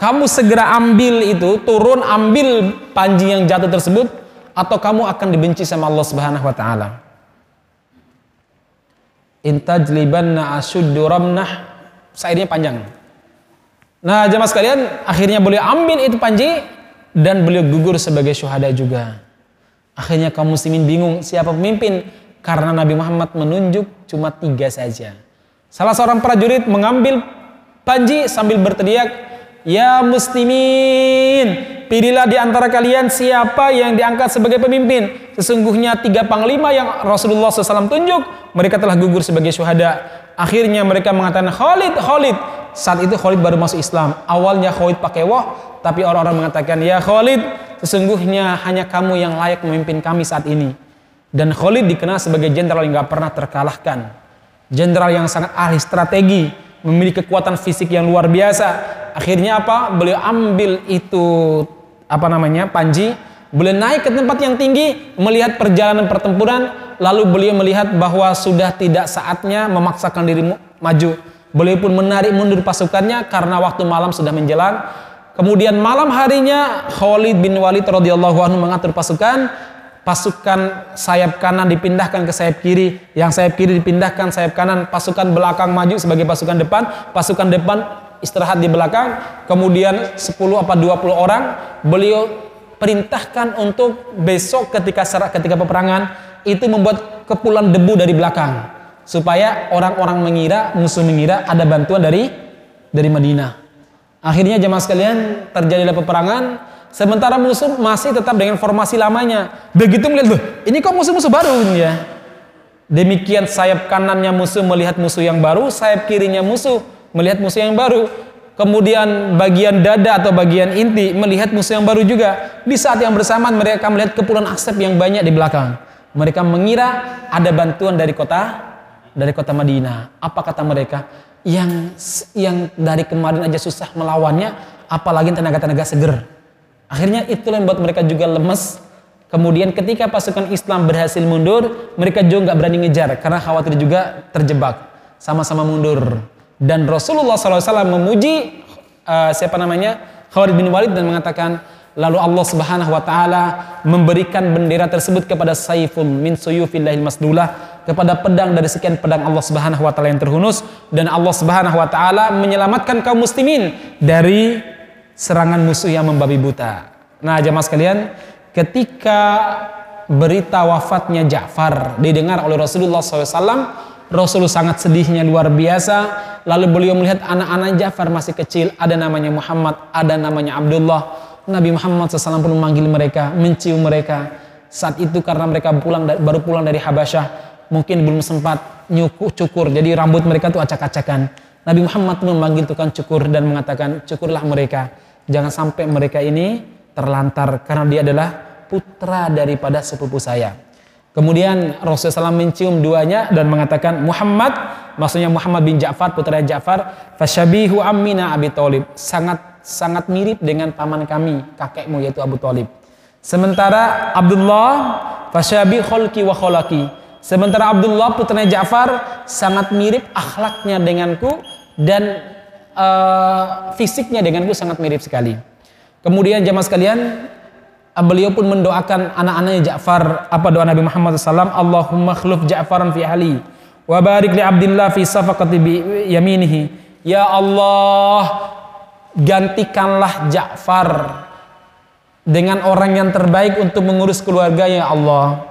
A: Kamu segera ambil itu, turun ambil panji yang jatuh tersebut atau kamu akan dibenci sama Allah Subhanahu wa taala. Intajlibanna asuddu ramnah. Sairnya panjang. Nah, jemaah sekalian, akhirnya boleh ambil itu panji, dan beliau gugur sebagai syuhada juga. Akhirnya kaum muslimin bingung siapa pemimpin karena Nabi Muhammad menunjuk cuma tiga saja. Salah seorang prajurit mengambil panji sambil berteriak, Ya muslimin, pilihlah di antara kalian siapa yang diangkat sebagai pemimpin. Sesungguhnya tiga panglima yang Rasulullah SAW tunjuk, mereka telah gugur sebagai syuhada. Akhirnya mereka mengatakan, Khalid, Khalid. Saat itu Khalid baru masuk Islam. Awalnya Khalid pakai wah, tapi orang-orang mengatakan, "Ya Khalid, sesungguhnya hanya kamu yang layak memimpin kami saat ini." Dan Khalid dikenal sebagai jenderal yang gak pernah terkalahkan. Jenderal yang sangat ahli strategi, memiliki kekuatan fisik yang luar biasa. Akhirnya apa? Beliau ambil itu apa namanya? panji, beliau naik ke tempat yang tinggi, melihat perjalanan pertempuran, lalu beliau melihat bahwa sudah tidak saatnya memaksakan diri maju. Beliau pun menarik mundur pasukannya karena waktu malam sudah menjelang. Kemudian malam harinya Khalid bin Walid radhiyallahu anhu mengatur pasukan, pasukan sayap kanan dipindahkan ke sayap kiri, yang sayap kiri dipindahkan sayap kanan, pasukan belakang maju sebagai pasukan depan, pasukan depan istirahat di belakang, kemudian 10 apa 20 orang beliau perintahkan untuk besok ketika serak ketika peperangan itu membuat kepulan debu dari belakang supaya orang-orang mengira musuh mengira ada bantuan dari dari Madinah. Akhirnya jemaah sekalian terjadilah peperangan sementara musuh masih tetap dengan formasi lamanya. Begitu melihat loh, ini kok musuh-musuh baru ya. Demikian sayap kanannya musuh melihat musuh yang baru, sayap kirinya musuh melihat musuh yang baru. Kemudian bagian dada atau bagian inti melihat musuh yang baru juga. Di saat yang bersamaan mereka melihat kepulan asap yang banyak di belakang. Mereka mengira ada bantuan dari kota dari kota Madinah. Apa kata mereka? yang yang dari kemarin aja susah melawannya, apalagi tenaga-tenaga seger. Akhirnya itulah yang membuat mereka juga lemes, Kemudian ketika pasukan Islam berhasil mundur, mereka juga nggak berani ngejar karena khawatir juga terjebak. Sama-sama mundur. Dan Rasulullah SAW memuji uh, siapa namanya Khalid bin Walid dan mengatakan, lalu Allah Subhanahu Wa Taala memberikan bendera tersebut kepada Saifun min suyufillahil masdulah kepada pedang dari sekian pedang Allah Subhanahu Wa Taala yang terhunus dan Allah Subhanahu Wa Taala menyelamatkan kaum muslimin dari serangan musuh yang membabi buta. Nah, jamaah sekalian, ketika berita wafatnya Ja'far didengar oleh Rasulullah SAW, Rasul sangat sedihnya luar biasa. Lalu beliau melihat anak-anak Ja'far masih kecil, ada namanya Muhammad, ada namanya Abdullah. Nabi Muhammad SAW pun memanggil mereka, mencium mereka. Saat itu karena mereka pulang baru pulang dari Habasyah, mungkin belum sempat nyukur cukur, jadi rambut mereka tuh acak-acakan. Nabi Muhammad memanggil tukang cukur dan mengatakan, cukurlah mereka. Jangan sampai mereka ini terlantar karena dia adalah putra daripada sepupu saya. Kemudian Rasulullah SAW mencium duanya dan mengatakan Muhammad, maksudnya Muhammad bin Ja'far putra Ja'far, fasyabihu ammina Abi Thalib, sangat sangat mirip dengan paman kami, kakekmu yaitu Abu Thalib. Sementara Abdullah fasyabi kholki wa kholaki. Sementara Abdullah putra Ja'far sangat mirip akhlaknya denganku dan uh, fisiknya denganku sangat mirip sekali. Kemudian jamaah sekalian, beliau pun mendoakan anak-anaknya Ja'far. Apa doa Nabi Muhammad SAW? Allahumma khluf Ja'faran fi ali. Wa barik li Abdillah fi safaqati bi yaminihi. Ya Allah, gantikanlah Ja'far dengan orang yang terbaik untuk mengurus keluarga ya Allah.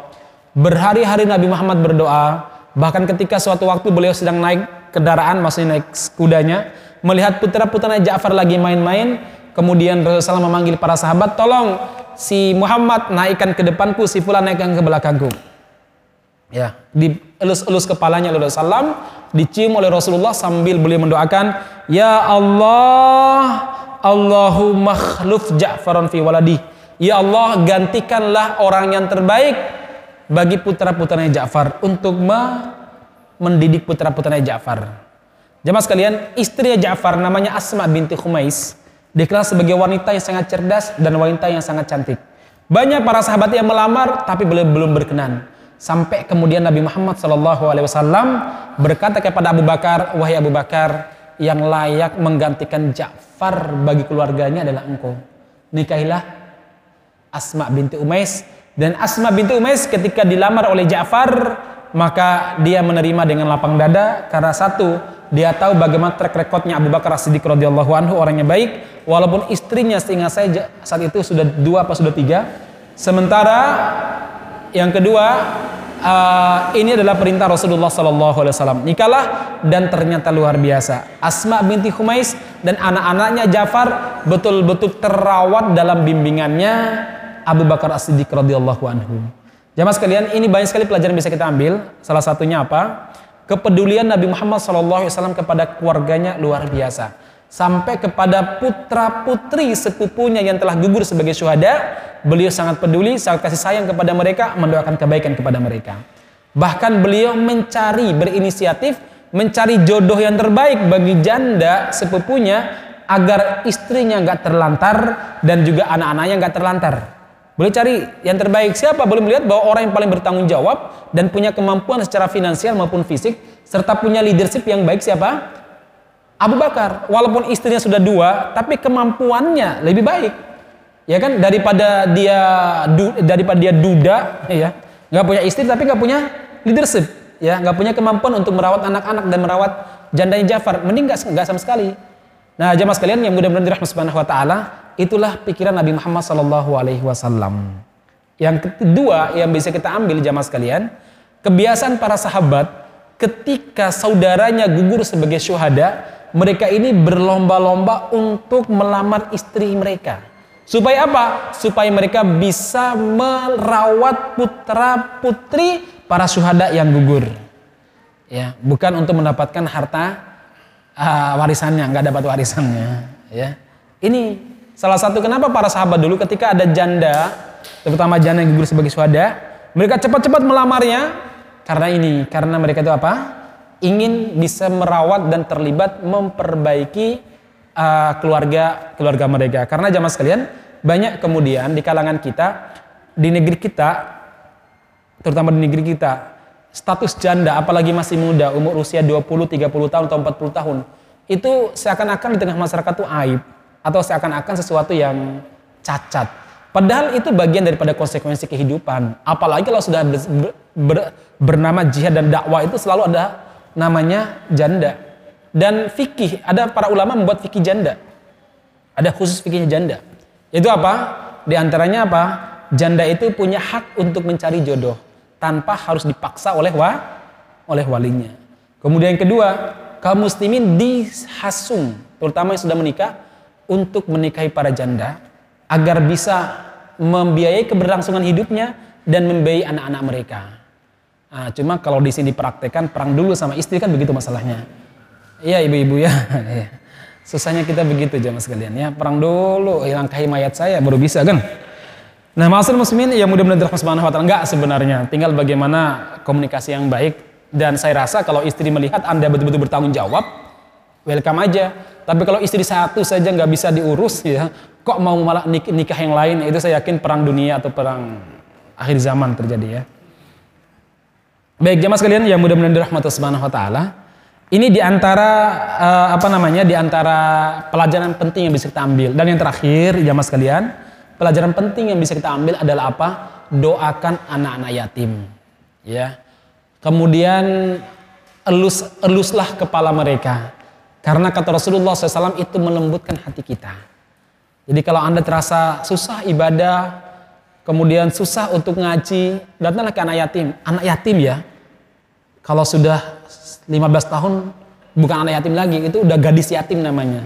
A: Berhari-hari Nabi Muhammad berdoa, bahkan ketika suatu waktu beliau sedang naik kendaraan, maksudnya naik kudanya, melihat putra-putranya Ja'far lagi main-main, Kemudian Rasulullah memanggil para sahabat, tolong si Muhammad naikkan ke depanku, si Fulan naikkan ke belakangku. Ya, dielus-elus kepalanya oleh Rasulullah, dicium oleh Rasulullah sambil beliau mendoakan, Ya Allah, Allahumma khluf Ja'faron fi waladi. Ya Allah, gantikanlah orang yang terbaik bagi putra-putranya Ja'far untuk mendidik putra-putranya Ja'far. Jemaah sekalian, istri Ja'far namanya Asma binti Khumais Dikenal sebagai wanita yang sangat cerdas dan wanita yang sangat cantik. Banyak para sahabat yang melamar tapi belum belum berkenan. Sampai kemudian Nabi Muhammad SAW berkata kepada Abu Bakar, wahai Abu Bakar, yang layak menggantikan Ja'far bagi keluarganya adalah engkau. Nikahilah Asma binti Umais dan Asma binti Umais ketika dilamar oleh Ja'far maka dia menerima dengan lapang dada karena satu dia tahu bagaimana track recordnya Abu Bakar As-Siddiq radhiyallahu anhu orangnya baik. Walaupun istrinya seingat saya saat itu sudah dua apa sudah tiga. Sementara yang kedua uh, ini adalah perintah Rasulullah Sallallahu Alaihi Wasallam. Nikahlah dan ternyata luar biasa. Asma binti Khumais dan anak-anaknya Jafar betul-betul terawat dalam bimbingannya Abu Bakar As-Siddiq radhiyallahu anhu Jamaah sekalian, ini banyak sekali pelajaran yang bisa kita ambil. Salah satunya apa? Kepedulian Nabi Muhammad SAW kepada keluarganya luar biasa. Sampai kepada putra-putri sepupunya yang telah gugur sebagai syuhada, beliau sangat peduli, sangat kasih sayang kepada mereka, mendoakan kebaikan kepada mereka. Bahkan beliau mencari, berinisiatif, mencari jodoh yang terbaik bagi janda sepupunya agar istrinya nggak terlantar dan juga anak-anaknya nggak terlantar. Boleh cari yang terbaik siapa? Boleh melihat bahwa orang yang paling bertanggung jawab dan punya kemampuan secara finansial maupun fisik serta punya leadership yang baik siapa? Abu Bakar. Walaupun istrinya sudah dua, tapi kemampuannya lebih baik. Ya kan daripada dia daripada dia duda, ya nggak punya istri tapi nggak punya leadership, ya nggak punya kemampuan untuk merawat anak-anak dan merawat jandanya Jafar. Mending nggak sama sekali. Nah, jamaah sekalian yang mudah-mudahan dirahmati Subhanahu wa taala, Itulah pikiran Nabi Muhammad Sallallahu Alaihi Wasallam. Yang kedua yang bisa kita ambil jamaah sekalian, kebiasaan para sahabat ketika saudaranya gugur sebagai syuhada, mereka ini berlomba-lomba untuk melamar istri mereka. Supaya apa? Supaya mereka bisa merawat putra-putri para syuhada yang gugur. Ya, bukan untuk mendapatkan harta uh, warisannya, nggak dapat warisannya. Ya, ini Salah satu kenapa para sahabat dulu ketika ada janda, terutama janda yang gugur sebagai suada, mereka cepat-cepat melamarnya karena ini, karena mereka itu apa? Ingin bisa merawat dan terlibat memperbaiki uh, keluarga keluarga mereka. Karena jamaah sekalian, banyak kemudian di kalangan kita di negeri kita, terutama di negeri kita, status janda apalagi masih muda, umur usia 20, 30 tahun atau 40 tahun, itu seakan-akan di tengah masyarakat itu aib atau seakan-akan sesuatu yang cacat. Padahal itu bagian daripada konsekuensi kehidupan. Apalagi kalau sudah ber, ber, bernama jihad dan dakwah itu selalu ada namanya janda. Dan fikih, ada para ulama membuat fikih janda. Ada khusus fikihnya janda. Itu apa? Di antaranya apa? Janda itu punya hak untuk mencari jodoh tanpa harus dipaksa oleh wa, oleh walinya. Kemudian yang kedua, kaum muslimin dihasung, terutama yang sudah menikah, untuk menikahi para janda agar bisa membiayai keberlangsungan hidupnya dan membiayai anak-anak mereka. Nah, cuma kalau di sini dipraktekkan perang dulu sama istri kan begitu masalahnya. Iya ibu-ibu ya. Iya. Susahnya kita begitu jamaah sekalian ya. Perang dulu hilang kahi mayat saya baru bisa kan. Nah, maksud muslimin yang mudah-mudahan dirahmati subhanahu wa taala enggak sebenarnya. Tinggal bagaimana komunikasi yang baik dan saya rasa kalau istri melihat Anda betul-betul bertanggung jawab, welcome aja. Tapi kalau istri satu saja nggak bisa diurus ya, kok mau malah nik nikah yang lain, itu saya yakin perang dunia atau perang akhir zaman terjadi ya. Baik jamaah sekalian yang mudah-mudahan dirahmati subhanahu wa taala. Ini di antara uh, apa namanya di antara pelajaran penting yang bisa kita ambil. Dan yang terakhir jamaah sekalian, pelajaran penting yang bisa kita ambil adalah apa? Doakan anak-anak yatim. Ya. Kemudian elus eluslah kepala mereka. Karena kata Rasulullah SAW itu melembutkan hati kita. Jadi kalau anda terasa susah ibadah, kemudian susah untuk ngaji, datanglah ke anak yatim. Anak yatim ya, kalau sudah 15 tahun bukan anak yatim lagi, itu udah gadis yatim namanya.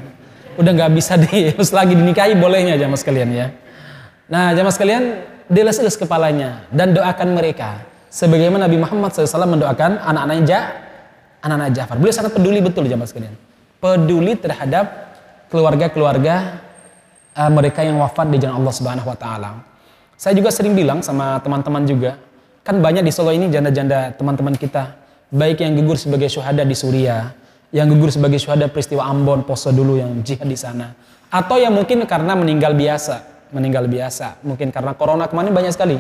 A: Udah nggak bisa dius lagi dinikahi bolehnya jamaah sekalian ya. Nah jamaah sekalian, diles-les kepalanya dan doakan mereka. Sebagaimana Nabi Muhammad SAW mendoakan anak-anaknya anak-anak Ja'far. Beliau sangat peduli betul jamaah sekalian. Peduli terhadap keluarga-keluarga uh, mereka yang wafat di jalan Allah Subhanahu wa taala. Saya juga sering bilang sama teman-teman juga, kan banyak di Solo ini janda-janda teman-teman kita baik yang gugur sebagai syuhada di Suriah, yang gugur sebagai syuhada peristiwa Ambon, Poso dulu yang jihad di sana, atau yang mungkin karena meninggal biasa, meninggal biasa, mungkin karena corona kemarin banyak sekali.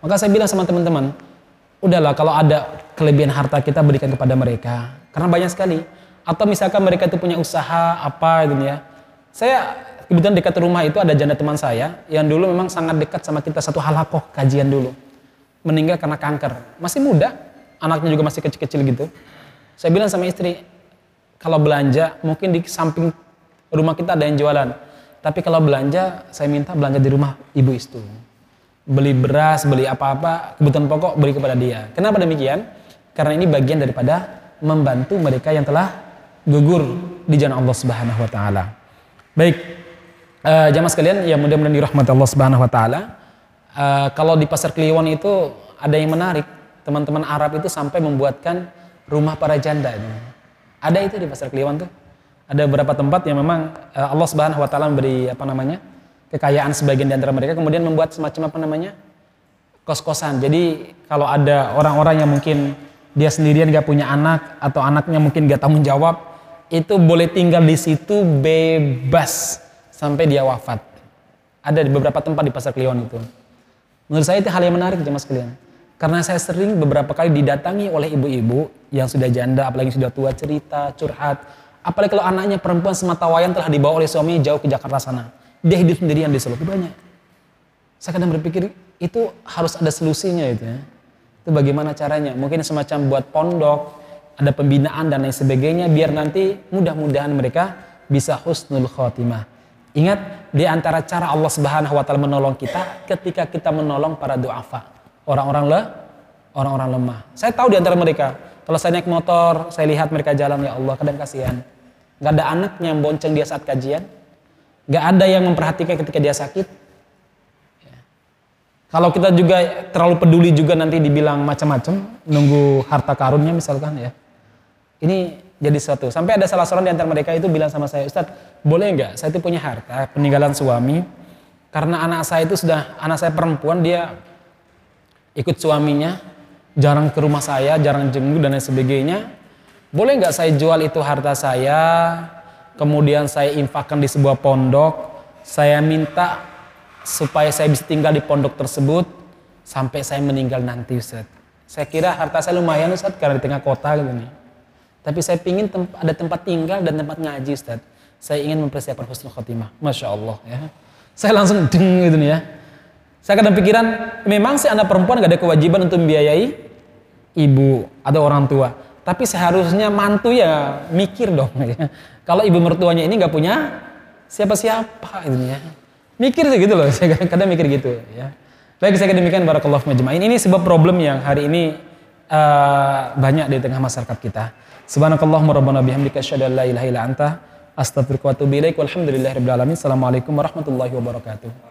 A: Maka saya bilang sama teman-teman, udahlah kalau ada kelebihan harta kita berikan kepada mereka, karena banyak sekali. Atau misalkan mereka itu punya usaha apa gitu ya. Saya kebetulan dekat rumah itu ada janda teman saya yang dulu memang sangat dekat sama kita satu halakoh kajian dulu. Meninggal karena kanker. Masih muda, anaknya juga masih kecil-kecil gitu. Saya bilang sama istri, kalau belanja mungkin di samping rumah kita ada yang jualan. Tapi kalau belanja, saya minta belanja di rumah ibu itu. Beli beras, beli apa-apa, kebutuhan pokok beri kepada dia. Kenapa demikian? Karena ini bagian daripada membantu mereka yang telah gugur di jalan Allah Subhanahu wa taala. Baik. Uh, jamaah sekalian yang mudah-mudahan dirahmati Allah Subhanahu wa taala. Uh, kalau di Pasar Kliwon itu ada yang menarik teman-teman Arab itu sampai membuatkan rumah para janda. Ada itu di pasar Kliwon tuh. Ada beberapa tempat yang memang eh, Allah Subhanahu wa taala memberi apa namanya? kekayaan sebagian di antara mereka kemudian membuat semacam apa namanya? kos-kosan. Jadi kalau ada orang-orang yang mungkin dia sendirian gak punya anak atau anaknya mungkin gak tanggung jawab, itu boleh tinggal di situ bebas sampai dia wafat. Ada di beberapa tempat di pasar Kliwon itu. Menurut saya itu hal yang menarik jemaah sekalian. Karena saya sering beberapa kali didatangi oleh ibu-ibu yang sudah janda, apalagi sudah tua, cerita, curhat. Apalagi kalau anaknya perempuan semata wayang telah dibawa oleh suaminya jauh ke Jakarta sana. Dia hidup sendirian di Solo, banyak. Saya kadang berpikir, itu harus ada solusinya itu ya. Itu bagaimana caranya? Mungkin semacam buat pondok, ada pembinaan dan lain sebagainya, biar nanti mudah-mudahan mereka bisa husnul khotimah. Ingat, di antara cara Allah Subhanahu wa taala menolong kita ketika kita menolong para duafa orang-orang le, orang-orang lemah. Saya tahu di antara mereka, kalau saya naik motor, saya lihat mereka jalan, ya Allah, kadang kasihan. Gak ada anaknya yang bonceng dia saat kajian. Gak ada yang memperhatikan ketika dia sakit. Ya. Kalau kita juga terlalu peduli juga nanti dibilang macam-macam, nunggu harta karunnya misalkan ya. Ini jadi suatu. Sampai ada salah seorang di antara mereka itu bilang sama saya, Ustadz, boleh nggak? Saya itu punya harta, peninggalan suami. Karena anak saya itu sudah, anak saya perempuan, dia ikut suaminya, jarang ke rumah saya, jarang jenguk dan lain sebagainya. Boleh nggak saya jual itu harta saya, kemudian saya infakkan di sebuah pondok, saya minta supaya saya bisa tinggal di pondok tersebut, sampai saya meninggal nanti Ustaz. Saya kira harta saya lumayan Ustaz karena di tengah kota gitu nih. Tapi saya ingin temp ada tempat tinggal dan tempat ngaji Ustaz. Saya ingin mempersiapkan husnul khotimah. Masya Allah ya. Saya langsung deng gitu nih ya. Saya kadang pikiran, memang si anak perempuan gak ada kewajiban untuk membiayai ibu atau orang tua. Tapi seharusnya mantu ya mikir dong ya. Kalau ibu mertuanya ini nggak punya siapa-siapa gitu ya. Mikir sih gitu loh, saya kadang mikir gitu ya. Baik, saya demikian barakallahu majma'in. Ini sebuah problem yang hari ini uh, banyak di tengah masyarakat kita. Subhanakallahumma rabbana bihamdika asyhadu an la ilaha illa anta astaghfiruka wa atubu ilaik. Walhamdulillahirabbil alamin. Assalamualaikum warahmatullahi wabarakatuh.